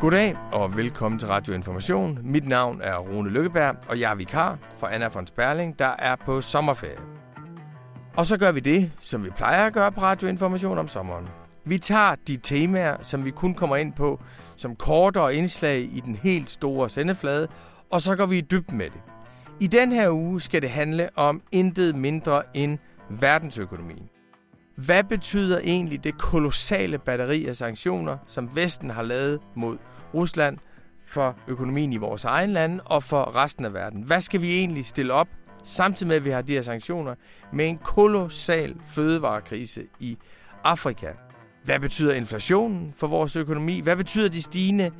Goddag og velkommen til Radio Information. Mit navn er Rune Lykkeberg, og jeg er vikar for Anna von Sperling, der er på sommerferie. Og så gør vi det, som vi plejer at gøre på Radio Information om sommeren. Vi tager de temaer, som vi kun kommer ind på, som kortere indslag i den helt store sendeflade, og så går vi i dybden med det. I den her uge skal det handle om intet mindre end verdensøkonomien. Hvad betyder egentlig det kolossale batteri af sanktioner, som Vesten har lavet mod Rusland for økonomien i vores egen lande og for resten af verden? Hvad skal vi egentlig stille op, samtidig med at vi har de her sanktioner, med en kolossal fødevarekrise i Afrika? Hvad betyder inflationen for vores økonomi? Hvad betyder de stigende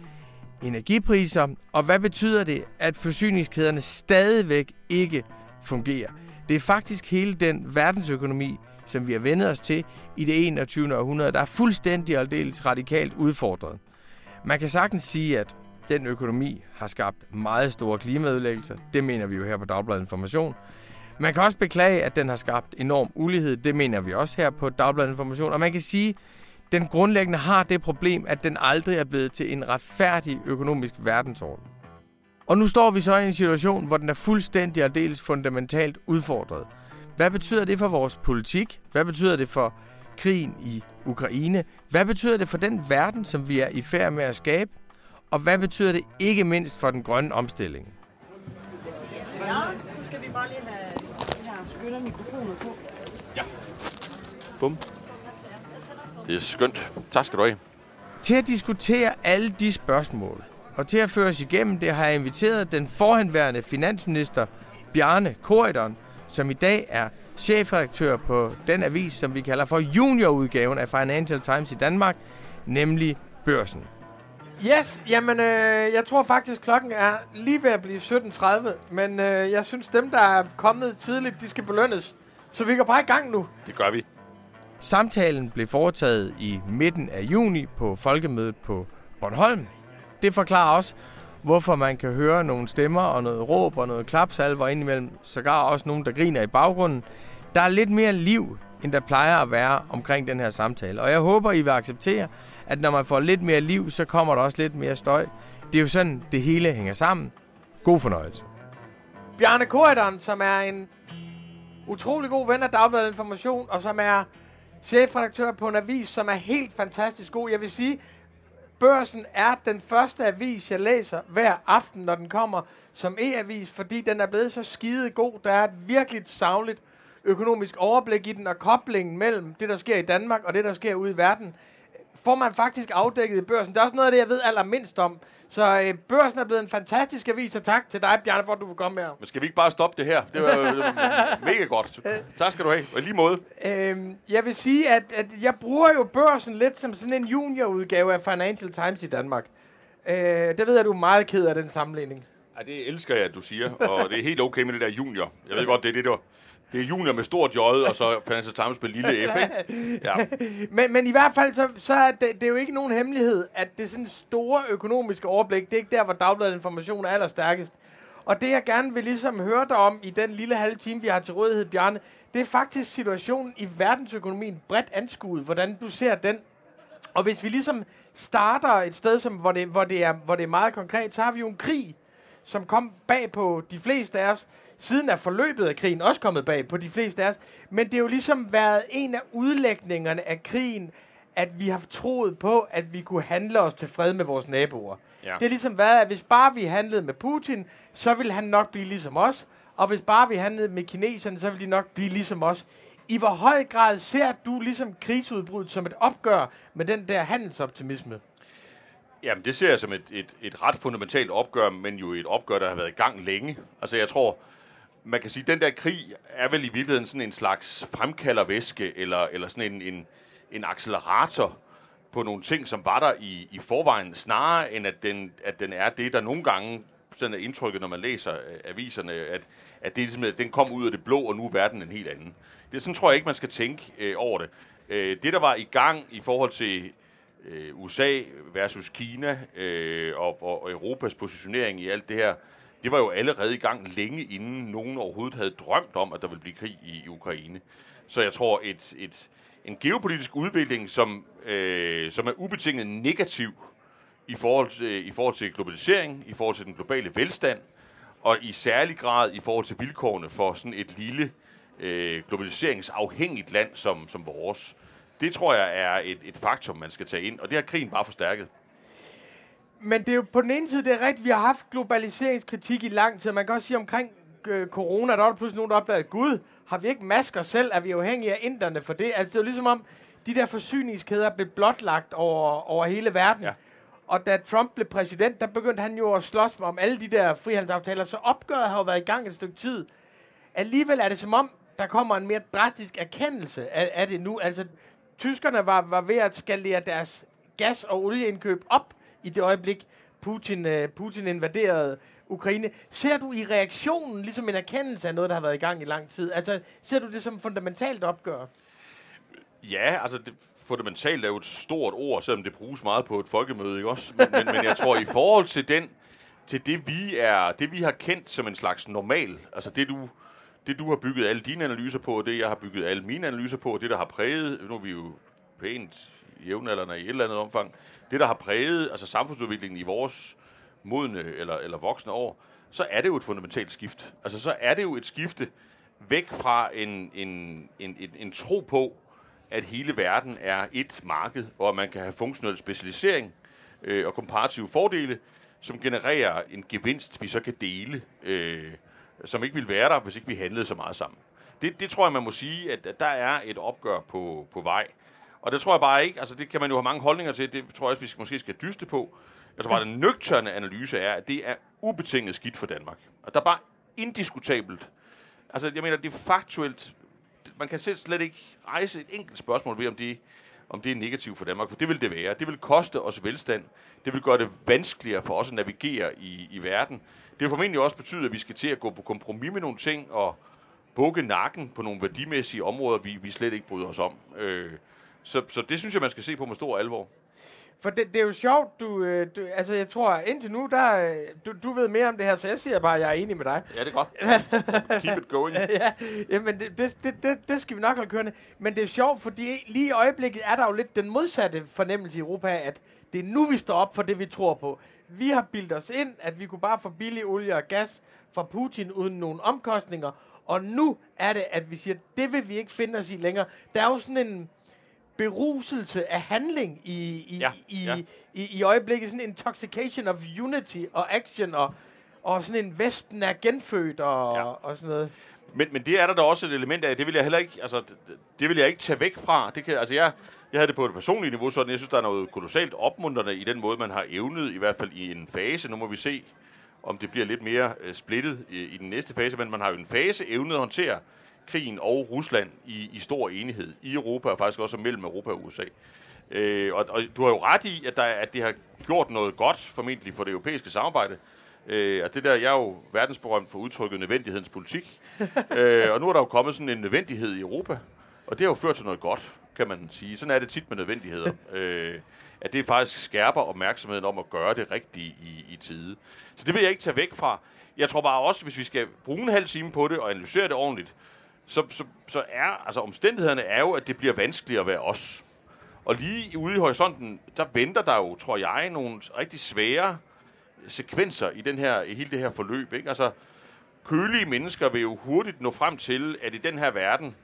energipriser? Og hvad betyder det, at forsyningskæderne stadigvæk ikke fungerer? Det er faktisk hele den verdensøkonomi, som vi har vendet os til i det 21. århundrede, der er fuldstændig og radikalt udfordret. Man kan sagtens sige, at den økonomi har skabt meget store klimaødelæggelser. Det mener vi jo her på Dagbladet Information. Man kan også beklage, at den har skabt enorm ulighed. Det mener vi også her på Dagbladet Information. Og man kan sige, at den grundlæggende har det problem, at den aldrig er blevet til en retfærdig økonomisk verdensorden. Og nu står vi så i en situation, hvor den er fuldstændig og dels fundamentalt udfordret. Hvad betyder det for vores politik? Hvad betyder det for krigen i Ukraine? Hvad betyder det for den verden, som vi er i færd med at skabe? Og hvad betyder det ikke mindst for den grønne omstilling? Ja, så skal vi bare lige have de her skønne mikrofoner på. Ja. Bum. Det er skønt. Tak skal du have. Til at diskutere alle de spørgsmål, og til at føre os igennem det, har jeg inviteret den forhenværende finansminister Bjarne Korydon, som i dag er chefredaktør på den avis, som vi kalder for juniorudgaven af Financial Times i Danmark, nemlig Børsen. Yes, jamen øh, jeg tror faktisk klokken er lige ved at blive 17.30, men øh, jeg synes dem, der er kommet tidligt, de skal belønnes. Så vi går bare i gang nu. Det gør vi. Samtalen blev foretaget i midten af juni på folkemødet på Bornholm. Det forklarer også, hvorfor man kan høre nogle stemmer og noget råb og noget klapsalver indimellem, sågar også nogen, der griner i baggrunden. Der er lidt mere liv, end der plejer at være omkring den her samtale. Og jeg håber, I vil acceptere, at når man får lidt mere liv, så kommer der også lidt mere støj. Det er jo sådan, det hele hænger sammen. God fornøjelse. Bjarne Korydon, som er en utrolig god ven af Dagbladet Information, og som er chefredaktør på en avis, som er helt fantastisk god. Jeg vil sige, Børsen er den første avis, jeg læser hver aften, når den kommer som e-avis, fordi den er blevet så skide god. Der er et virkelig savligt økonomisk overblik i den, og koblingen mellem det, der sker i Danmark og det, der sker ude i verden, får man faktisk afdækket i børsen. Det er også noget af det, jeg ved allermindst om. Så øh, børsen er blevet en fantastisk avis, og tak til dig, Bjarne, for at du vil komme her. Men skal vi ikke bare stoppe det her? Det var, det var mega godt. Tak skal du have. Og lige måde. Øhm, jeg vil sige, at, at jeg bruger jo børsen lidt som sådan en juniorudgave af Financial Times i Danmark. Øh, det ved jeg, du er meget ked af den sammenligning. Ja, det elsker jeg, at du siger. Og det er helt okay med det der junior. Jeg ved godt, det er det, der... Det er junior med stort J, og så Financial Times med lille F, ikke? Ja. Men, men i hvert fald, så, så er det, det er jo ikke nogen hemmelighed, at det sådan store økonomiske overblik, det er ikke der, hvor dagbladet information er allerstærkest. Og det, jeg gerne vil ligesom høre dig om i den lille halve time, vi har til rådighed, Bjarne, det er faktisk situationen i verdensøkonomien bredt anskuet, hvordan du ser den. Og hvis vi ligesom starter et sted, som, hvor, det, hvor, det er, hvor det er meget konkret, så har vi jo en krig, som kom bag på de fleste af os. Siden er forløbet af krigen også kommet bag på de fleste af os. Men det har jo ligesom været en af udlægningerne af krigen, at vi har troet på, at vi kunne handle os til fred med vores naboer. Ja. Det har ligesom været, at hvis bare vi handlede med Putin, så ville han nok blive ligesom os. Og hvis bare vi handlede med kineserne, så ville de nok blive ligesom os. I hvor høj grad ser du ligesom krigsudbruddet som et opgør med den der handelsoptimisme? Jamen, det ser jeg som et, et, et ret fundamentalt opgør, men jo et opgør, der har været i gang længe. Altså, jeg tror, man kan sige, at den der krig er vel i virkeligheden sådan en slags fremkaldervæske, eller, eller sådan en, en, en accelerator på nogle ting, som var der i, i forvejen, snarere end at den, at den er det, der nogle gange sådan er indtrykket, når man læser øh, aviserne, at, at det ligesom, at den kom ud af det blå, og nu er verden en helt anden. Det, sådan tror jeg ikke, man skal tænke øh, over det. Øh, det, der var i gang i forhold til øh, USA versus Kina øh, og, og Europas positionering i alt det her, det var jo allerede i gang længe inden nogen overhovedet havde drømt om, at der ville blive krig i, i Ukraine. Så jeg tror, et, et, en geopolitisk udvikling, som, øh, som er ubetinget negativ i forhold, til, øh, i forhold til globalisering, i forhold til den globale velstand, og i særlig grad i forhold til vilkårene for sådan et lille øh, globaliseringsafhængigt land som, som vores. Det tror jeg er et, et faktum, man skal tage ind, og det har krigen bare forstærket. Men det er jo på den ene side, det er rigtigt, vi har haft globaliseringskritik i lang tid. Man kan også sige omkring øh, corona, der var der pludselig nogen, der opdagede, Gud, har vi ikke masker selv? Er vi afhængige af inderne for det? Altså det er jo ligesom om, de der forsyningskæder blev blotlagt over, over hele verden. Ja. Og da Trump blev præsident, der begyndte han jo at slås om alle de der frihandelsaftaler, så opgøret har jo været i gang et stykke tid. Alligevel er det som om, der kommer en mere drastisk erkendelse af, af det nu. Altså, tyskerne var, var ved at skalere deres gas- og olieindkøb op i det øjeblik, Putin, øh, Putin invaderede Ukraine. Ser du i reaktionen ligesom en erkendelse af noget, der har været i gang i lang tid? Altså, ser du det som fundamentalt opgør? Ja, altså det, fundamentalt er jo et stort ord, selvom det bruges meget på et folkemøde, ikke også? Men, men, men jeg tror, i forhold til den, til det vi er, det vi har kendt som en slags normal, altså det du, det du har bygget alle dine analyser på, det jeg har bygget alle mine analyser på, det der har præget, nu er vi jo pænt jævnaldrende i et eller andet omfang, det der har præget altså samfundsudviklingen i vores modne eller, eller voksne år, så er det jo et fundamentalt skift. Altså så er det jo et skifte væk fra en, en, en, en, en tro på, at hele verden er et marked, og at man kan have funktionel specialisering øh, og komparative fordele, som genererer en gevinst, vi så kan dele, øh, som ikke ville være der, hvis ikke vi handlede så meget sammen. Det, det tror jeg, man må sige, at, at der er et opgør på, på vej. Og det tror jeg bare ikke, altså det kan man jo have mange holdninger til, det tror jeg også, vi skal, måske skal dyste på. Jeg tror bare, den nøgterne analyse er, at det er ubetinget skidt for Danmark. Og der er bare indiskutabelt. Altså, jeg mener, det er faktuelt man kan selv slet ikke rejse et enkelt spørgsmål ved, om det, om det er negativt for Danmark, for det vil det være. Det vil koste os velstand. Det vil gøre det vanskeligere for os at navigere i, i verden. Det vil formentlig også betyde, at vi skal til at gå på kompromis med nogle ting og bukke nakken på nogle værdimæssige områder, vi, vi slet ikke bryder os om. Øh, så, så det synes jeg, man skal se på med stor alvor. For det, det er jo sjovt, du, øh, du, altså jeg tror, indtil nu, der, øh, du, du ved mere om det her, så jeg siger bare, at jeg er enig med dig. Ja, det er godt. Keep it going. ja, jamen det, det, det, det, skal vi nok holde kørende. Men det er sjovt, fordi lige i øjeblikket er der jo lidt den modsatte fornemmelse i Europa at det er nu, vi står op for det, vi tror på. Vi har bildet os ind, at vi kunne bare få billig olie og gas fra Putin uden nogen omkostninger. Og nu er det, at vi siger, at det vil vi ikke finde os i længere. Der er jo sådan en beruselse af handling i, i, ja, i, ja. i, i øjeblikket. Sådan en intoxication of unity og action, og, og sådan en Vesten er genfødt og, ja. og sådan noget. Men, men det er der da også et element af. Det vil jeg heller ikke, altså, det, det vil jeg ikke tage væk fra. Det kan, altså, jeg, jeg havde det på et personligt niveau, sådan jeg synes, der er noget kolossalt opmuntrende i den måde, man har evnet, i hvert fald i en fase. Nu må vi se, om det bliver lidt mere uh, splittet i, i den næste fase, men man har jo en fase evnet at håndtere krigen og Rusland i, i stor enighed i Europa, og faktisk også mellem Europa og USA. Øh, og, og du har jo ret i, at, der, at det har gjort noget godt, formentlig for det europæiske samarbejde. Øh, og det der, jeg er jo verdensberømt for udtrykket nødvendighedens politik. øh, og nu er der jo kommet sådan en nødvendighed i Europa, og det har jo ført til noget godt, kan man sige. Sådan er det tit med nødvendigheder. øh, at det faktisk skærper opmærksomheden om at gøre det rigtige i, i tide. Så det vil jeg ikke tage væk fra. Jeg tror bare også, hvis vi skal bruge en halv time på det og analysere det ordentligt, så, så, så er, altså omstændighederne er jo, at det bliver vanskeligere at være os. Og lige ude i horisonten, der venter der jo, tror jeg, nogle rigtig svære sekvenser i, den her, i hele det her forløb. Ikke? Altså, kølige mennesker vil jo hurtigt nå frem til, at i den her verden,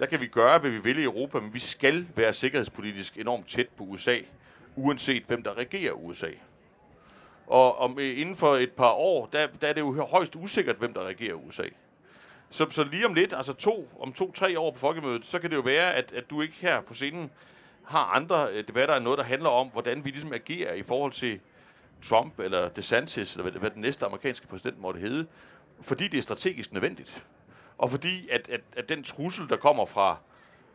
der kan vi gøre, hvad vi vil i Europa, men vi skal være sikkerhedspolitisk enormt tæt på USA, uanset hvem der regerer USA. Og om, øh, inden for et par år, der, der er det jo højst usikkert, hvem der regerer USA. Så, så lige om lidt, altså to, om to-tre år på folkemødet, så kan det jo være, at, at du ikke her på scenen har andre øh, debatter end noget, der handler om, hvordan vi ligesom agerer i forhold til Trump eller DeSantis, eller hvad, hvad den næste amerikanske præsident måtte hedde, fordi det er strategisk nødvendigt. Og fordi, at, at, at den trussel, der kommer fra,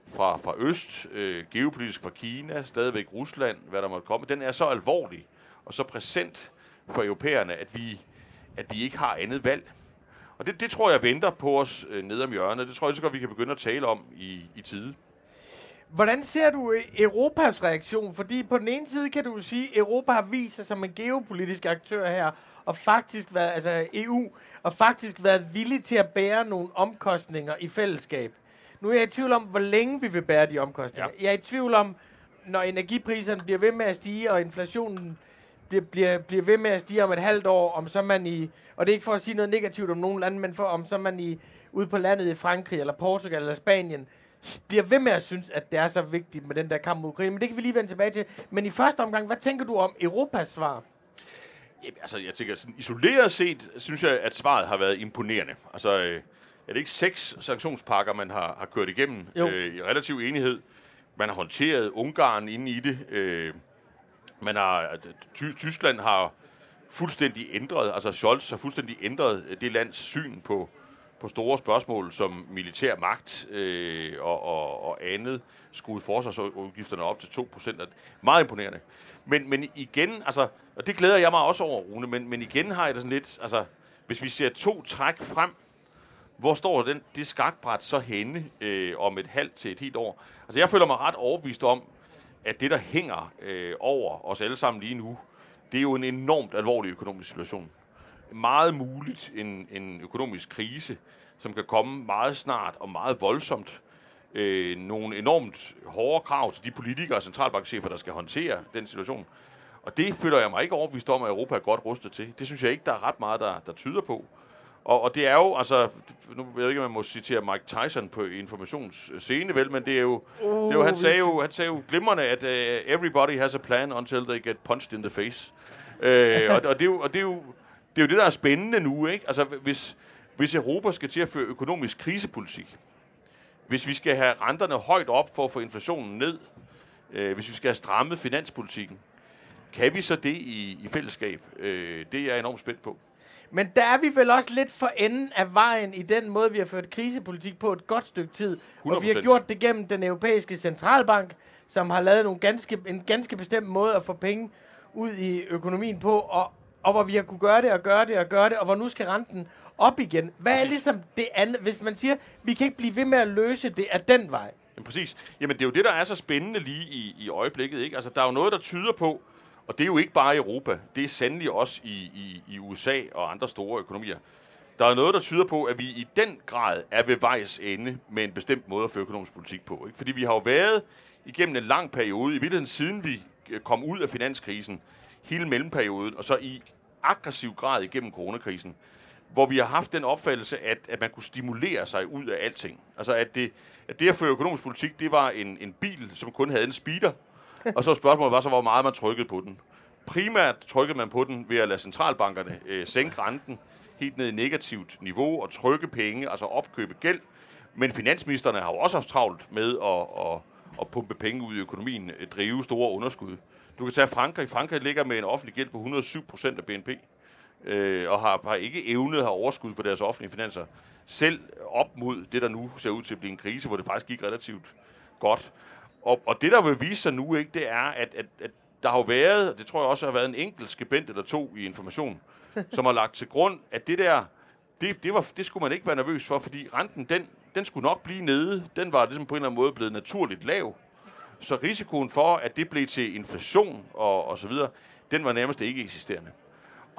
fra, fra øst, øh, geopolitisk fra Kina, stadigvæk Rusland, hvad der måtte komme, den er så alvorlig og så præsent for europæerne, at vi, at vi ikke har andet valg. Og det, det tror jeg venter på os øh, ned om hjørnet. Det tror jeg så godt, vi kan begynde at tale om i, i tide. Hvordan ser du øh, Europas reaktion? Fordi på den ene side kan du sige, at Europa har vist sig som en geopolitisk aktør her, og faktisk været, altså EU, og faktisk været villig til at bære nogle omkostninger i fællesskab. Nu er jeg i tvivl om, hvor længe vi vil bære de omkostninger. Ja. Jeg er i tvivl om, når energipriserne bliver ved med at stige, og inflationen bliver, bliver, bliver ved med at stige om et halvt år, om så man i, og det er ikke for at sige noget negativt om nogen lande, men for om så man i, ude på landet i Frankrig, eller Portugal, eller Spanien, bliver ved med at synes, at det er så vigtigt med den der kamp mod Ukraine. Men det kan vi lige vende tilbage til. Men i første omgang, hvad tænker du om Europas svar? Jamen, altså, jeg tænker, sådan isoleret set, synes jeg, at svaret har været imponerende. Altså, øh, er det ikke seks sanktionspakker, man har, har kørt igennem Jo. øh, i relativ enighed? Man har håndteret Ungarn inde i det. Øh, man har, øh, ty, Tyskland har fuldstændig ændret, altså Scholz har fuldstændig ændret øh, det lands syn på, på store spørgsmål som militær magt øh, og, og, og andet, skruet forsvarsudgifterne op til 2%. Meget imponerende. Men, men igen, altså, og det glæder jeg mig også over, Rune, men, men igen har jeg det sådan lidt, altså, hvis vi ser to træk frem, hvor står den, det skakbræt så henne øh, om et halvt til et helt år? Altså, jeg føler mig ret overbevist om, at det, der hænger øh, over os alle sammen lige nu, det er jo en enormt alvorlig økonomisk situation. Meget muligt en, en økonomisk krise, som kan komme meget snart og meget voldsomt. Øh, nogle enormt hårde krav til de politikere og centralbankchefer, der skal håndtere den situation. Og det føler jeg mig ikke overbevist om, at Europa er godt rustet til. Det synes jeg ikke, der er ret meget, der, der tyder på. Og, og det er jo, altså, nu ved jeg ikke, om man må citere Mike Tyson på informationsscene, vel, men det er jo, uh, det er jo han, sagde jo han sagde jo glimrende, at uh, everybody has a plan until they get punched in the face. Uh, og, og, det er jo, og det er jo, det er jo det, der er spændende nu, ikke? Altså, hvis, hvis Europa skal til at føre økonomisk krisepolitik, hvis vi skal have renterne højt op for at få inflationen ned, øh, hvis vi skal have strammet finanspolitikken, kan vi så det i, i fællesskab? Øh, det er jeg enormt spændt på. Men der er vi vel også lidt for enden af vejen i den måde, vi har ført krisepolitik på et godt stykke tid. Og vi har 100%. gjort det gennem den europæiske centralbank, som har lavet nogle ganske, en ganske bestemt måde at få penge ud i økonomien på, og, og hvor vi har kunne gøre det og gøre det og gøre det, og hvor nu skal renten op igen. Hvad er Præcis. ligesom det andet, hvis man siger, vi kan ikke blive ved med at løse det af den vej? Jamen præcis. Jamen det er jo det, der er så spændende lige i, i øjeblikket. Ikke? Altså der er jo noget, der tyder på, og det er jo ikke bare i Europa, det er sandelig også i, i, i USA og andre store økonomier. Der er noget, der tyder på, at vi i den grad er ved vejs ende med en bestemt måde at føre økonomisk politik på. Ikke? Fordi vi har jo været igennem en lang periode, i virkeligheden siden vi øh, kom ud af finanskrisen, hele mellemperioden, og så i aggressiv grad igennem coronakrisen, hvor vi har haft den opfattelse, at, at man kunne stimulere sig ud af alting. Altså at det, at det at føre økonomisk politik, det var en, en bil, som kun havde en speeder, og så spørgsmålet var så, hvor meget man trykkede på den. Primært trykkede man på den ved at lade centralbankerne øh, sænke renten helt ned i negativt niveau og trykke penge, altså opkøbe gæld. Men finansministerne har jo også haft travlt med at, at, at pumpe penge ud i økonomien, øh, drive store underskud. Du kan tage Frankrig. Frankrig ligger med en offentlig gæld på 107 procent af BNP øh, og har, har ikke evnet at have overskud på deres offentlige finanser. Selv op mod det, der nu ser ud til at blive en krise, hvor det faktisk gik relativt godt. Og, og det, der vil vise sig nu, ikke, det er, at, at, at der har jo været, og det tror jeg også har været en enkelt skribent eller to i information, som har lagt til grund, at det der, det, det, var, det skulle man ikke være nervøs for, fordi renten, den, den skulle nok blive nede. Den var ligesom på en eller anden måde blevet naturligt lav. Så risikoen for, at det blev til inflation og, og så videre, den var nærmest ikke eksisterende.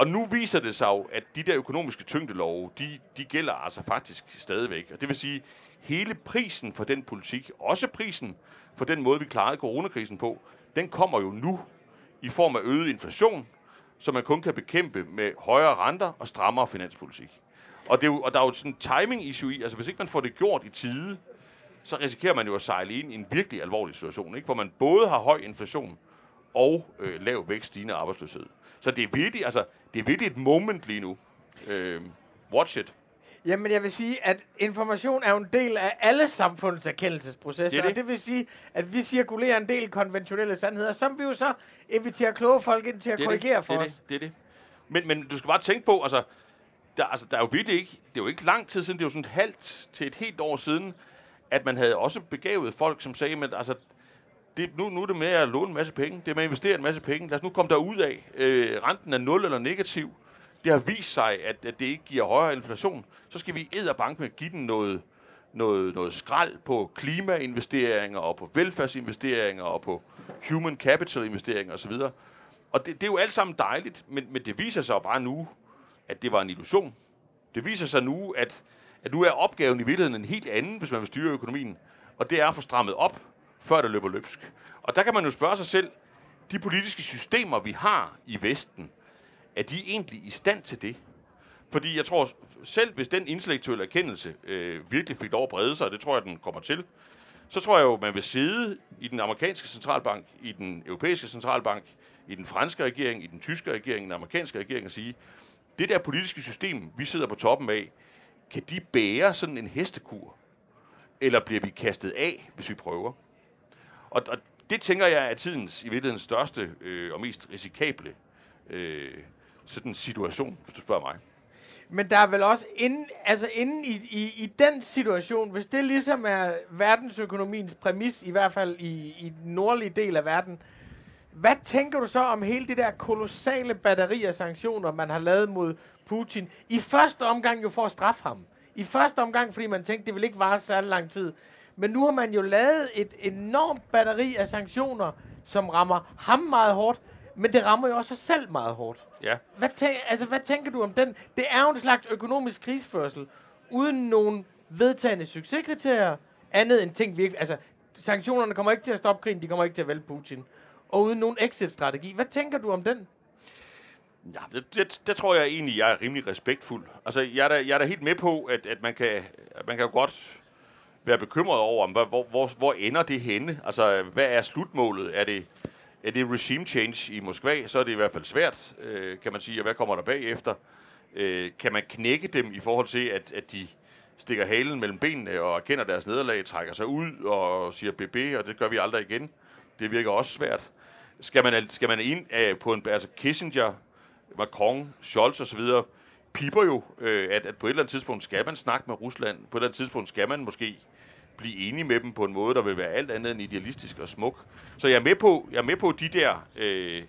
Og nu viser det sig jo, at de der økonomiske tyngdelove, de, de gælder altså faktisk stadigvæk. Og det vil sige, hele prisen for den politik, også prisen for den måde, vi klarede coronakrisen på, den kommer jo nu i form af øget inflation, som man kun kan bekæmpe med højere renter og strammere finanspolitik. Og, det er jo, og der er jo sådan en timing issue i, altså hvis ikke man får det gjort i tide, så risikerer man jo at sejle ind i en virkelig alvorlig situation, ikke? hvor man både har høj inflation og øh, lav vækst, stigende arbejdsløshed. Så det er virkelig, altså, det er virkelig et moment lige nu. Øh, watch it. Jamen, jeg vil sige, at information er jo en del af alle samfundets erkendelsesprocesser. Det det. Og det vil sige, at vi cirkulerer en del konventionelle sandheder, som vi jo så inviterer kloge folk ind til at Det er korrigere det. for det os. Det, det er det. Men, men du skal bare tænke på, altså, der, altså, der er jo virkelig ikke, det er jo ikke lang tid siden, det er jo sådan et halvt til et helt år siden, at man havde også begavet folk, som sagde, at altså, det, nu, nu er det med at låne en masse penge, det er med at investere en masse penge, lad os nu komme derud af. Øh, renten er 0 eller negativ. Det har vist sig, at, at det ikke giver højere inflation. Så skal vi bank med at give den noget, noget, noget skrald på klimainvesteringer og på velfærdsinvesteringer og på human capital investeringer osv. Og det, det er jo alt sammen dejligt, men, men det viser sig jo bare nu, at det var en illusion. Det viser sig nu, at, at nu er opgaven i virkeligheden en helt anden, hvis man vil styre økonomien. Og det er at få strammet op, før det løber løbsk. Og der kan man jo spørge sig selv, de politiske systemer, vi har i Vesten, er de egentlig i stand til det? Fordi jeg tror, selv hvis den intellektuelle erkendelse øh, virkelig fik lov at brede sig, og det tror jeg, den kommer til, så tror jeg jo, man vil sidde i den amerikanske centralbank, i den europæiske centralbank, i den franske regering, i den tyske regering, i den amerikanske regering og sige, det der politiske system, vi sidder på toppen af, kan de bære sådan en hestekur? Eller bliver vi kastet af, hvis vi prøver? Og, og det tænker jeg er tidens i virkeligheden største øh, og mest risikable øh, sådan situation, hvis du spørger mig. Men der er vel også inden, altså inden i, i, i den situation, hvis det ligesom er verdensøkonomiens præmis, i hvert fald i, i den nordlige del af verden, hvad tænker du så om hele det der kolossale batteri af sanktioner, man har lavet mod Putin? I første omgang jo for at straffe ham. I første omgang, fordi man tænkte, det vil ikke vare særlig lang tid. Men nu har man jo lavet et enormt batteri af sanktioner, som rammer ham meget hårdt, men det rammer jo også sig selv meget hårdt. Ja. Hvad, tæ- altså, hvad tænker du om den? Det er jo en slags økonomisk krigsførsel, uden nogen vedtagende succeskriterier, andet end ting, vi ikke... Altså, sanktionerne kommer ikke til at stoppe krigen, de kommer ikke til at vælge Putin. Og uden nogen exit-strategi. Hvad tænker du om den? Ja, det, det, det tror jeg egentlig, jeg er rimelig respektfuld. Altså, jeg er da, jeg er da helt med på, at, at man, kan, at man kan jo godt være bekymret over, om, hvor, hvor, hvor ender det henne? Altså, hvad er slutmålet? Er det, er det regime change i Moskva? Så er det i hvert fald svært, øh, kan man sige. Og hvad kommer der bagefter? Øh, kan man knække dem i forhold til, at, at de stikker halen mellem benene og erkender deres nederlag, trækker sig ud og siger BB, og det gør vi aldrig igen? Det virker også svært. Skal man, skal man ind af på en... Altså Kissinger, Macron, Scholz osv., piper jo, øh, at, at på et eller andet tidspunkt skal man snakke med Rusland. På et eller andet tidspunkt skal man måske blive enige med dem på en måde, der vil være alt andet end idealistisk og smuk. Så jeg er med på, jeg er med på de der, øh,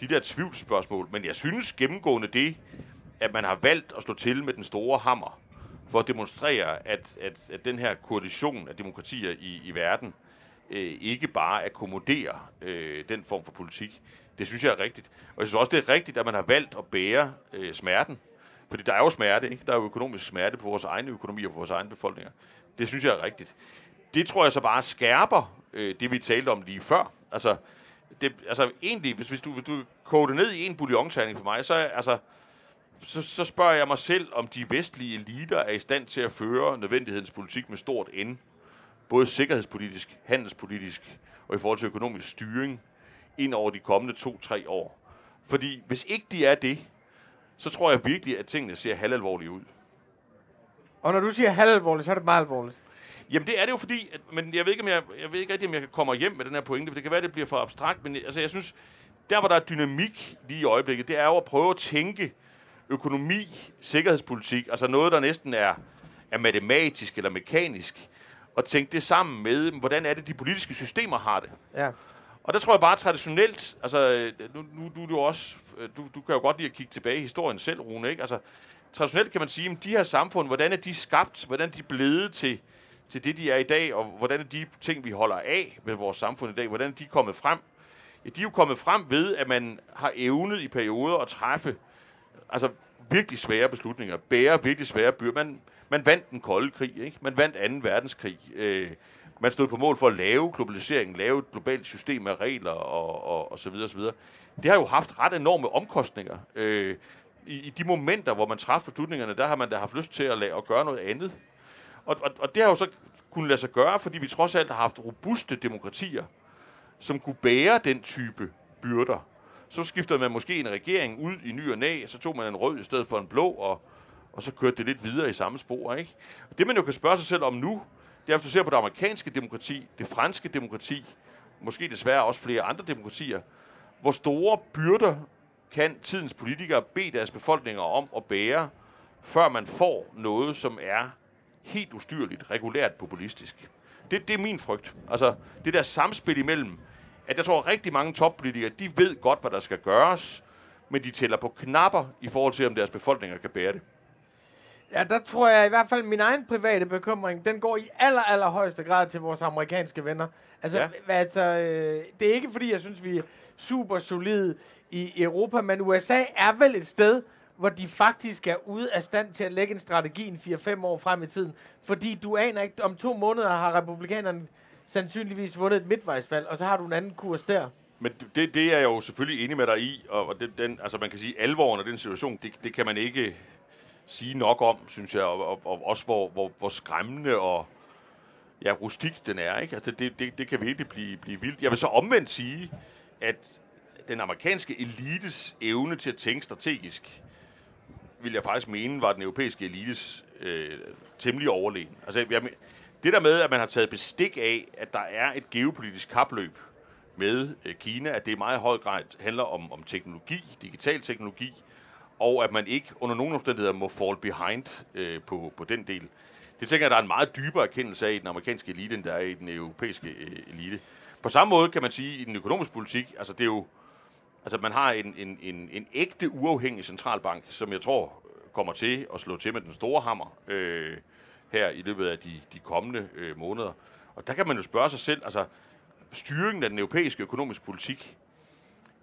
de der tvivlsspørgsmål, men jeg synes gennemgående det, at man har valgt at slå til med den store hammer, for at demonstrere, at, at, at den her koalition af demokratier i, i verden øh, ikke bare akkommoderer øh, den form for politik. Det synes jeg er rigtigt. Og jeg synes også, det er rigtigt, at man har valgt at bære øh, smerten. Fordi der er jo smerte, ikke? Der er jo økonomisk smerte på vores egen økonomi og på vores egen befolkninger. Det synes jeg er rigtigt. Det tror jeg så bare skærper øh, det, vi talte om lige før. Altså, det, altså egentlig, hvis, hvis, du, hvis du koger det ned i en bouillonterning for mig, så, altså, så, så spørger jeg mig selv, om de vestlige eliter er i stand til at føre nødvendighedens politik med stort N. Både sikkerhedspolitisk, handelspolitisk og i forhold til økonomisk styring ind over de kommende to-tre år. Fordi hvis ikke de er det, så tror jeg virkelig, at tingene ser halvalvorlige ud. Og når du siger halvalvorligt, så er det meget alvorligt. Jamen det er det jo fordi, at, men jeg ved, ikke, om jeg, jeg ved ikke rigtig, om jeg kan komme hjem med den her pointe, for det kan være, at det bliver for abstrakt, men altså, jeg synes, der hvor der er dynamik lige i øjeblikket, det er jo at prøve at tænke økonomi, sikkerhedspolitik, altså noget, der næsten er, er matematisk eller mekanisk, og tænke det sammen med, hvordan er det, de politiske systemer har det. Ja. Og der tror jeg bare traditionelt, altså øh, nu, nu du, du, også, øh, du, du kan jo godt lide at kigge tilbage i historien selv, Rune, ikke? Altså traditionelt kan man sige, at de her samfund, hvordan er de skabt, hvordan er de blevet til, til det, de er i dag, og hvordan er de ting, vi holder af med vores samfund i dag, hvordan er de kommet frem? Ja, de er jo kommet frem ved, at man har evnet i perioder at træffe altså virkelig svære beslutninger, bære virkelig svære byrder. Man, man vandt den kolde krig, ikke? Man vandt 2. verdenskrig. Øh, man stod på mål for at lave globalisering, lave et globalt system af regler og, og, og så videre, og så videre. Det har jo haft ret enorme omkostninger. Øh, i, I de momenter, hvor man træffer beslutningerne, der har man da haft lyst til at, lave, at gøre noget andet. Og, og, og det har jo så kunnet lade sig gøre, fordi vi trods alt har haft robuste demokratier, som kunne bære den type byrder. Så skiftede man måske en regering ud i ny og næ, så tog man en rød i stedet for en blå, og, og så kørte det lidt videre i samme spor. Ikke? Og det man jo kan spørge sig selv om nu, det er, hvis du ser på det amerikanske demokrati, det franske demokrati, måske desværre også flere andre demokratier, hvor store byrder kan tidens politikere bede deres befolkninger om at bære, før man får noget, som er helt ustyrligt, regulært populistisk. Det, det er min frygt. Altså, det der samspil imellem, at jeg tror, at rigtig mange toppolitikere, de ved godt, hvad der skal gøres, men de tæller på knapper i forhold til, om deres befolkninger kan bære det. Ja, der tror jeg i hvert fald, min egen private bekymring, den går i aller, aller højeste grad til vores amerikanske venner. Altså, Ja. altså øh, det er ikke fordi, jeg synes, vi er super solide i Europa, men USA er vel et sted, hvor de faktisk er ude af stand til at lægge en strategi en 4-5 år frem i tiden. Fordi du aner ikke, om to måneder har republikanerne sandsynligvis vundet et midtvejsvalg, og så har du en anden kurs der. Men det, det er jeg jo selvfølgelig enig med dig i, og, og den, den, altså man kan sige, alvoren af den situation, det, det kan man ikke sige nok om, synes jeg, og, og, og også hvor, hvor, hvor skræmmende og ja, rustik den er. Ikke? Altså det, det, det kan virkelig blive, blive vildt. Jeg vil så omvendt sige, at den amerikanske elites evne til at tænke strategisk, vil jeg faktisk mene, var den europæiske elites øh, temmelig overlegen. Altså, jeg, det der med, at man har taget bestik af, at der er et geopolitisk kapløb med øh, Kina, at det i meget høj grad handler om, om teknologi, digital teknologi, og at man ikke under nogen omstændigheder må fall behind øh, på, på den del. Det tænker jeg, der er en meget dybere erkendelse af i den amerikanske elite, end der er i den europæiske øh, elite. På samme måde kan man sige, i den økonomiske politik, altså det er jo, altså man har en, en, en, en ægte uafhængig centralbank, som jeg tror øh, kommer til at slå til med den store hammer øh, her i løbet af de, de kommende øh, måneder. Og der kan man jo spørge sig selv, altså styringen af den europæiske økonomiske politik,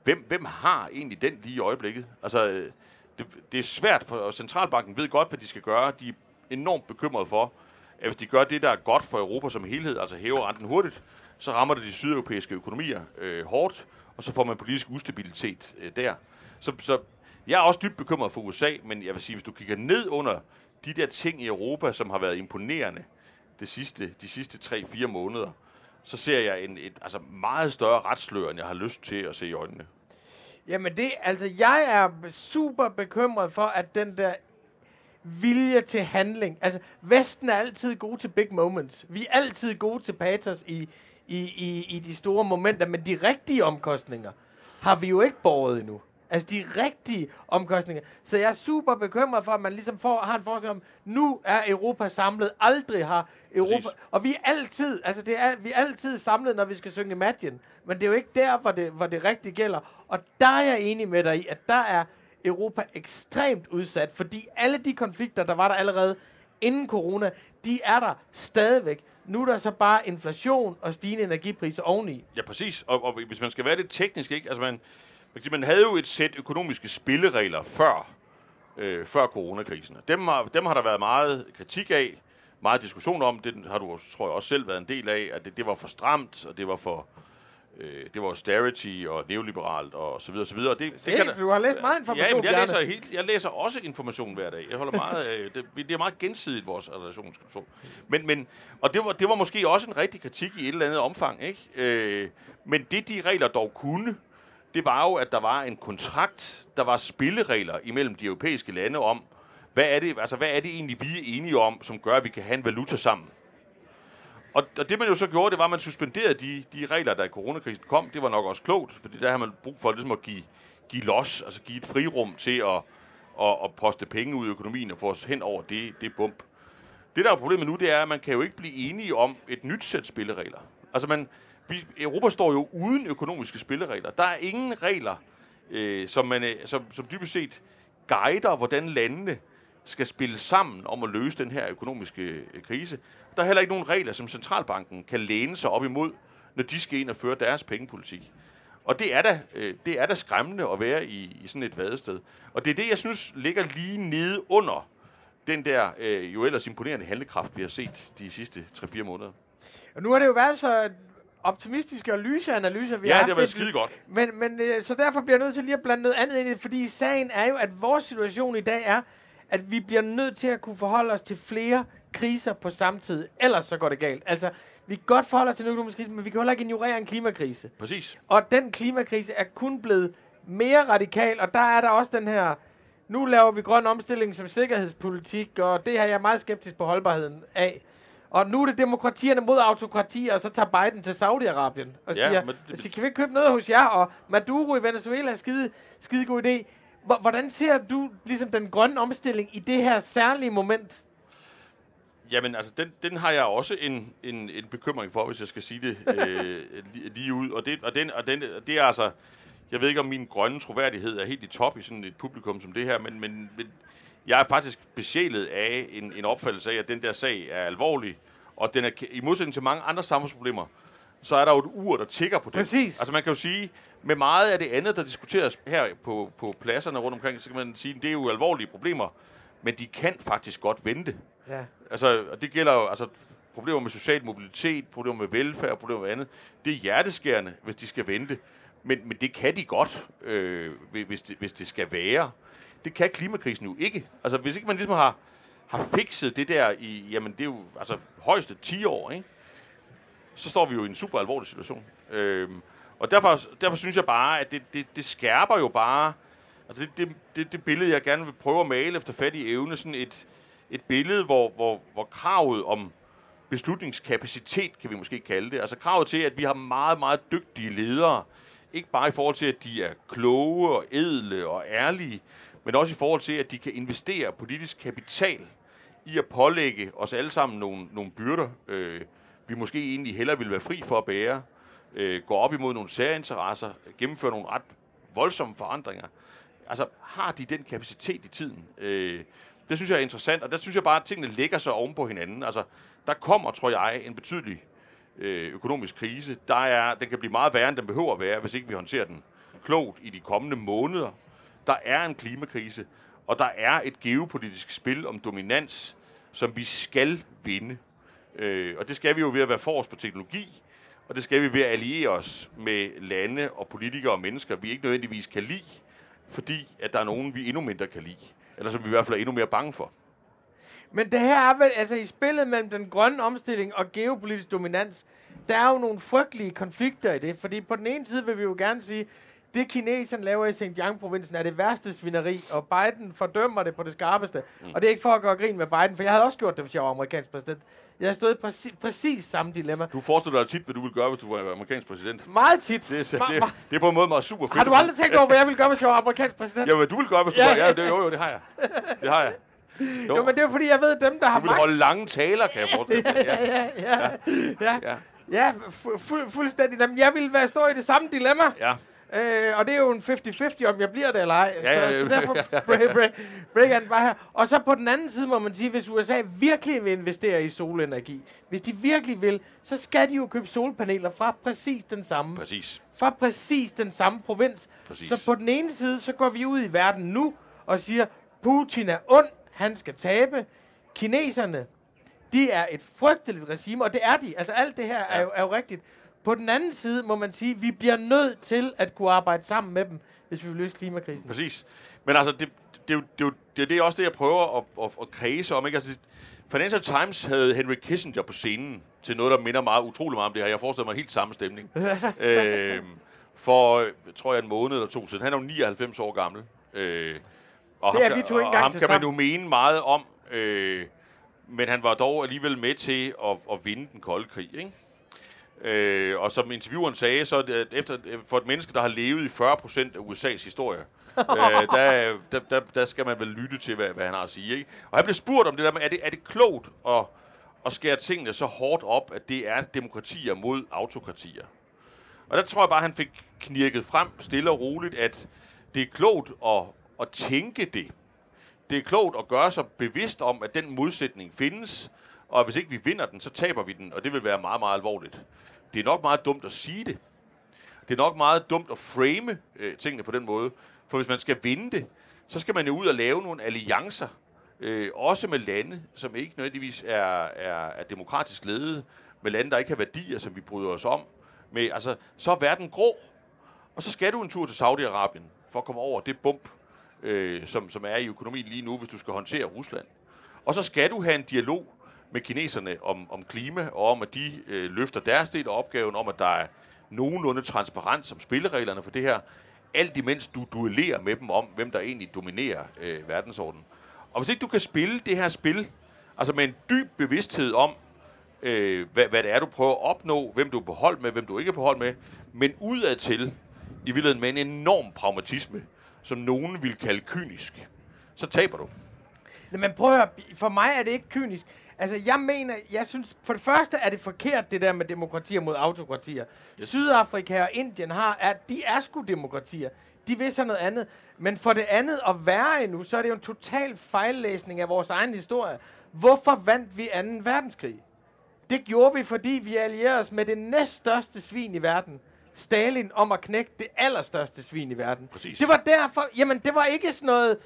hvem, hvem har egentlig den lige i øjeblikket? Altså, øh, det, det er svært, for centralbanken ved godt, hvad de skal gøre. De er enormt bekymrede for, at hvis de gør det, der er godt for Europa som helhed, altså hæver renten hurtigt, så rammer det de sydeuropæiske økonomier øh, hårdt, og så får man politisk ustabilitet øh, der. Så, så jeg er også dybt bekymret for USA, men jeg vil sige, hvis du kigger ned under de der ting i Europa, som har været imponerende det sidste, de sidste 3-4 måneder, så ser jeg en et, altså meget større retslør, end jeg har lyst til at se i øjnene. Jamen det, altså jeg er super bekymret for, at den der vilje til handling, altså Vesten er altid god til big moments. Vi er altid gode til patos i, i, i, i de store momenter, men de rigtige omkostninger har vi jo ikke borget endnu. Altså de rigtige omkostninger. Så jeg er super bekymret for, at man ligesom får, har en forestilling om, nu er Europa samlet. Aldrig har Europa... Præcis. Og vi er altid, altså det er, vi er altid samlet, når vi skal synge Imagine. Men det er jo ikke der, hvor det, hvor det rigtigt gælder. Og der er jeg enig med dig i, at der er Europa ekstremt udsat, fordi alle de konflikter, der var der allerede inden corona, de er der stadigvæk. Nu er der så bare inflation og stigende energipriser oveni. Ja, præcis. Og, og hvis man skal være lidt teknisk, ikke? Altså man, man havde jo et sæt økonomiske spilleregler før, øh, før coronakrisen. Dem har, dem har der været meget kritik af, meget diskussion om. Det har du, tror jeg, også selv været en del af, at det, det var for stramt, og det var for øh, det var austerity og neoliberalt og så videre, så videre. Det, det kan, du har læst meget information, ja, jeg læser, helt, jeg læser også information hver dag. Jeg holder meget, øh, det, det er meget gensidigt, vores relation. Men, men, og det var, det var måske også en rigtig kritik i et eller andet omfang. Ikke? Øh, men det, de regler dog kunne, det var jo, at der var en kontrakt, der var spilleregler imellem de europæiske lande om, hvad er det, altså, hvad er det egentlig, vi er enige om, som gør, at vi kan have en valuta sammen? Og, og det man jo så gjorde, det var, at man suspenderede de, de regler, der i coronakrisen kom. Det var nok også klogt, fordi der har man brug for ligesom at give, give los, altså give et frirum til at, at, at poste penge ud i økonomien og få os hen over det, det bump. Det, der er problemet nu, det er, at man kan jo ikke blive enige om et nyt sæt spilleregler. Altså, man, vi, Europa står jo uden økonomiske spilleregler. Der er ingen regler, øh, som, man, øh, som, som dybest set guider, hvordan landene skal spille sammen om at løse den her økonomiske øh, krise. Der er heller ikke nogen regler, som centralbanken kan læne sig op imod, når de skal ind og føre deres pengepolitik. Og det er da, øh, det er da skræmmende at være i, i sådan et vadested. Og det er det, jeg synes ligger lige nede under den der øh, jo ellers imponerende handlekraft, vi har set de sidste 3-4 måneder. Og nu har det jo været så optimistiske og lyse analyser, vi ja, har det har været skide godt. Men, men øh, så derfor bliver jeg nødt til lige at blande noget andet ind i det, fordi sagen er jo, at vores situation i dag er, at vi bliver nødt til at kunne forholde os til flere kriser på samme tid. Ellers så går det galt. Altså, vi kan godt forholde os til en økonomisk krise, men vi kan heller ikke ignorere en klimakrise. Præcis. Og den klimakrise er kun blevet mere radikal, og der er der også den her... Nu laver vi grøn omstilling som sikkerhedspolitik, og det her jeg er meget skeptisk på holdbarheden af. Og nu er det demokratierne mod autokratier, og så tager Biden til Saudi-Arabien og ja, siger, det, siger, kan vi ikke købe noget hos jer? Og Maduro i Venezuela er skide, skide god idé. Hvordan ser du ligesom den grønne omstilling i det her særlige moment? Jamen, altså, den, den har jeg også en, en, en bekymring for, hvis jeg skal sige det øh, lige ud. Og, det, og, den, og den, det er altså... Jeg ved ikke, om min grønne troværdighed er helt i top i sådan et publikum som det her, men, men, men jeg er faktisk besjælet af en, en opfattelse af, at den der sag er alvorlig, og den er, i modsætning til mange andre samfundsproblemer, så er der jo et ur, der tigger på det. Præcis. Altså man kan jo sige, med meget af det andet, der diskuteres her på, på pladserne rundt omkring, så kan man sige, at det er jo alvorlige problemer, men de kan faktisk godt vente. Ja. Altså, og det gælder jo, altså, problemer med social mobilitet, problemer med velfærd, problemer med andet. Det er hjerteskærende, hvis de skal vente. Men, men det kan de godt, øh, hvis, det, hvis det skal være. Det kan klimakrisen jo ikke. Altså, hvis ikke man ligesom har, har fikset det der i, jamen det er jo altså højeste 10 år, ikke? så står vi jo i en super alvorlig situation. Øhm, og derfor, derfor synes jeg bare, at det, det, det skærper jo bare, altså det, det, det, det billede, jeg gerne vil prøve at male efter fattig evne, sådan et, et billede, hvor, hvor, hvor kravet om beslutningskapacitet, kan vi måske kalde det, altså kravet til, at vi har meget, meget dygtige ledere, ikke bare i forhold til, at de er kloge og edle og ærlige, men også i forhold til, at de kan investere politisk kapital i at pålægge os alle sammen nogle, nogle byrder, øh, vi måske egentlig hellere ville være fri for at bære, øh, gå op imod nogle særinteresser, gennemføre nogle ret voldsomme forandringer. Altså, har de den kapacitet i tiden? Øh, det synes jeg er interessant, og der synes jeg bare, at tingene lægger sig oven på hinanden. Altså, der kommer, tror jeg, en betydelig øh, økonomisk krise. Der er, den kan blive meget værre, end den behøver at være, hvis ikke vi håndterer den klogt i de kommende måneder. Der er en klimakrise, og der er et geopolitisk spil om dominans, som vi skal vinde. Øh, og det skal vi jo ved at være forrest på teknologi, og det skal vi ved at alliere os med lande og politikere og mennesker, vi ikke nødvendigvis kan lide, fordi at der er nogen, vi endnu mindre kan lide. Eller som vi i hvert fald er endnu mere bange for. Men det her er vel, altså i spillet mellem den grønne omstilling og geopolitisk dominans, der er jo nogle frygtelige konflikter i det. Fordi på den ene side vil vi jo gerne sige, det kineserne laver i Xinjiang-provincen er det værste svineri, og Biden fordømmer det på det skarpeste. Mm. Og det er ikke for at gøre grin med Biden, for jeg havde også gjort det, hvis jeg var amerikansk præsident. Jeg har stået i præcis, præcis samme dilemma. Du forestiller dig tit, hvad du ville gøre, hvis du var amerikansk præsident. Meget tit. Det er, det, det er på en måde meget super fedt. Har du aldrig tænkt over, hvad jeg ville gøre, hvis jeg var amerikansk præsident? Ja, hvad du ville gøre, hvis du Ja, var... ja. Ja, det, jo, jo, det har jeg. Det har jeg. Jo. jo, men det er fordi, jeg ved, dem, der har Du vil magt... holde lange taler, kan jeg forestille mig. Ja. Ja, ja, ja. Ja. Ja, fu- fu- fuldstændig. Jamen, jeg ville være stå i det samme dilemma. ja. Øh, og det er jo en 50-50, om jeg bliver det eller ej. Ja, ja, så, ja. så derfor break, break, break and bare her. Og så på den anden side må man sige, hvis USA virkelig vil investere i solenergi, hvis de virkelig vil, så skal de jo købe solpaneler fra præcis den samme, Præcis. fra præcis den samme provins. Præcis. Så på den ene side, så går vi ud i verden nu og siger, Putin er ond, han skal tabe. Kineserne, de er et frygteligt regime, og det er de. Altså alt det her er, Ja. jo, er jo rigtigt. På den anden side må man sige, at vi bliver nødt til at kunne arbejde sammen med dem, hvis vi vil løse klimakrisen. Præcis. Men altså, det, det, er det, det, er det er også det, jeg prøver at, at, at kredse om. Ikke? Altså, Financial Times havde Henry Kissinger på scenen til noget, der minder meget utrolig meget om det her. Jeg forestiller mig helt samme stemning. øhm, for, øh, tror jeg, en måned eller to siden. Han er jo 99 år gammel. Øh, og Det er ham, vi to ikke engang ham kan man sammen. jo mene meget om. Øh, men han var dog alligevel med til at, at vinde den kolde krig, ikke? Øh, og som intervieweren sagde, så det, efter, for et menneske, der har levet i 40% af USA's historie, øh, der, der, der, der skal man vel lytte til, hvad, hvad han har at sige. Ikke? Og han blev spurgt om det der med, er det, er det klogt at, at skære tingene så hårdt op, at det er demokratier mod autokratier? Og der tror jeg bare, han fik knirket frem stille og roligt, at det er klogt at, at tænke det. Det er klogt at gøre sig bevidst om, at den modsætning findes, og hvis ikke vi vinder den, så taber vi den, og det vil være meget, meget alvorligt. Det er nok meget dumt at sige det. Det er nok meget dumt at frame øh, tingene på den måde, for hvis man skal vinde det, så skal man jo ud og lave nogle alliancer, øh, også med lande, som ikke nødvendigvis er, er, er demokratisk ledet, med lande, der ikke har værdier, som vi bryder os om. Med, altså, så er verden grå, og så skal du en tur til Saudi-Arabien for at komme over det bump, øh, som, som er i økonomien lige nu, hvis du skal håndtere Rusland. Og så skal du have en dialog med kineserne om, om klima, og om, at de øh, løfter deres del af opgaven, om at der er nogenlunde transparens om spillereglerne for det her, alt imens du duellerer med dem om, hvem der egentlig dominerer øh, verdensordenen. Og hvis ikke du kan spille det her spil, altså med en dyb bevidsthed om, øh, hvad, hvad det er, du prøver at opnå, hvem du er på hold med, hvem du ikke er på hold med, men udadtil, i virkeligheden med en enorm pragmatisme, som nogen vil kalde kynisk, så taber du. Men prøv at høre, for mig er det ikke kynisk. Altså, jeg mener, jeg synes, for det første er det forkert, det der med demokratier mod autokratier. Yes. Sydafrika og Indien har, er, de er sgu demokratier. De vil så noget andet. Men for det andet, og værre endnu, så er det jo en total fejllæsning af vores egen historie. Hvorfor vandt vi 2. verdenskrig? Det gjorde vi, fordi vi allierede os med det næststørste svin i verden. Stalin om at knække det allerstørste svin i verden. Præcis. Det var derfor, jamen det var ikke sådan noget,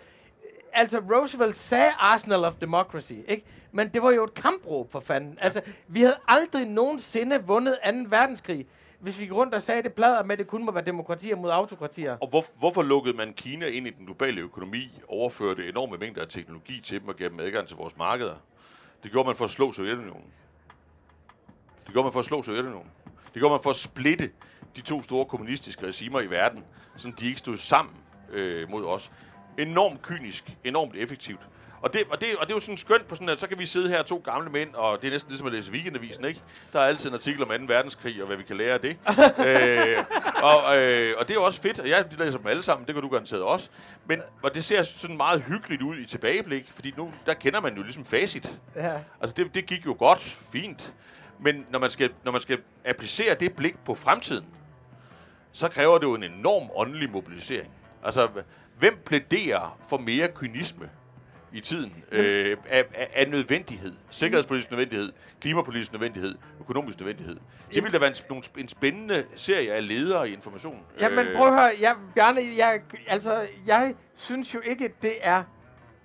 altså Roosevelt sagde Arsenal of Democracy, ikke? Men det var jo et kampråb for fanden. Altså, vi havde aldrig nogensinde vundet 2. verdenskrig. hvis vi gik rundt og sagde, at det plader med, at det kun må være demokratier mod autokratier. Og hvor, hvorfor lukkede man Kina ind i den globale økonomi, overførte enorme mængder af teknologi til dem og gav dem adgang til vores markeder? Det gjorde man for at slå Sovjetunionen. Det gjorde man for at slå Sovjetunionen. Det gjorde man for at splitte de to store kommunistiske regimer i verden, så de ikke stod sammen øh, mod os. Enormt kynisk, enormt effektivt. Og det, og, det, og det er jo sådan skønt på sådan, at så kan vi sidde her to gamle mænd, og det er næsten ligesom at læse weekendavisen, ikke? Der er altid en artikel om 2. verdenskrig, og hvad vi kan lære af det. øh, og, øh, og det er jo også fedt, og jeg læser dem alle sammen, det kan du garanteret også. Men og det ser sådan meget hyggeligt ud i tilbageblik, fordi nu, der kender man jo ligesom facit. Ja. Altså det, det gik jo godt, fint. Men når man, skal, når man skal applicere det blik på fremtiden, så kræver det jo en enorm åndelig mobilisering. Altså, hvem plæderer for mere kynisme i tiden øh, af, af, af nødvendighed? Sikkerhedspolitisk nødvendighed, klimapolitisk nødvendighed, økonomisk nødvendighed. Det ville da være en, nogle, en spændende serie af ledere i information. Jamen, prøv at høre, jeg, Bjarne, jeg, altså, jeg synes jo ikke, det er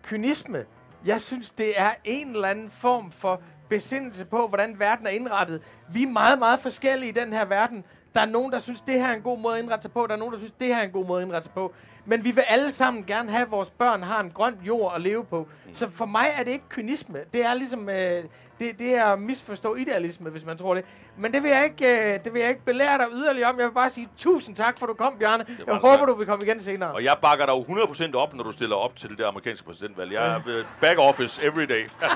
kynisme. Jeg synes, det er en eller anden form for besindelse på, hvordan verden er indrettet. Vi er meget, meget forskellige i den her verden. Der er nogen, der synes, det her er en god måde at indrette sig på. Der er nogen, der synes, det her er en god måde at indrette sig på. Men vi vil alle sammen gerne have, at vores børn har en grøn jord at leve på. Så for mig er det ikke kynisme. Det er ligesom, øh, det, det er at misforstå idealisme, hvis man tror det. Men det vil jeg ikke, øh, det vil jeg ikke belære dig yderligere om. Jeg vil bare sige tusind tak, for du kom, Bjarne. Jeg håber, svært. du vil komme igen senere. Og jeg bakker dig jo 100% op, når du stiller op til det amerikanske præsidentvalg. Jeg er øh, back office every day.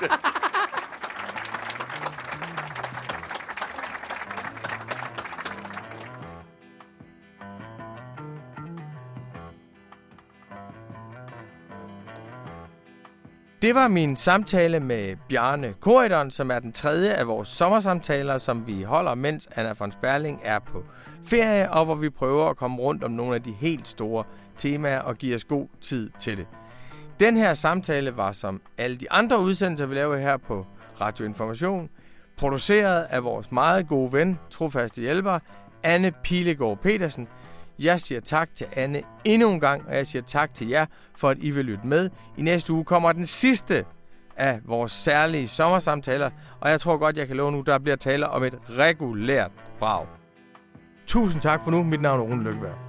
Det var min samtale med Bjarne Korydon, som er den tredje af vores sommersamtaler, som vi holder, mens Anna von Sperling er på ferie, og hvor vi prøver at komme rundt om nogle af de helt store temaer og give os god tid til det. Den her samtale var som alle de andre udsendelser, vi laver her på Radio Information, produceret af vores meget gode ven, trofaste hjælper, Anne Pilegaard Petersen. Jeg siger tak til Anne endnu en gang, og jeg siger tak til jer for, at I vil lytte med. I næste uge kommer den sidste af vores særlige sommersamtaler, og jeg tror godt, jeg kan love nu, der bliver tale om et regulært brag. Tusind tak for nu. Mit navn er Rune Lykkeberg.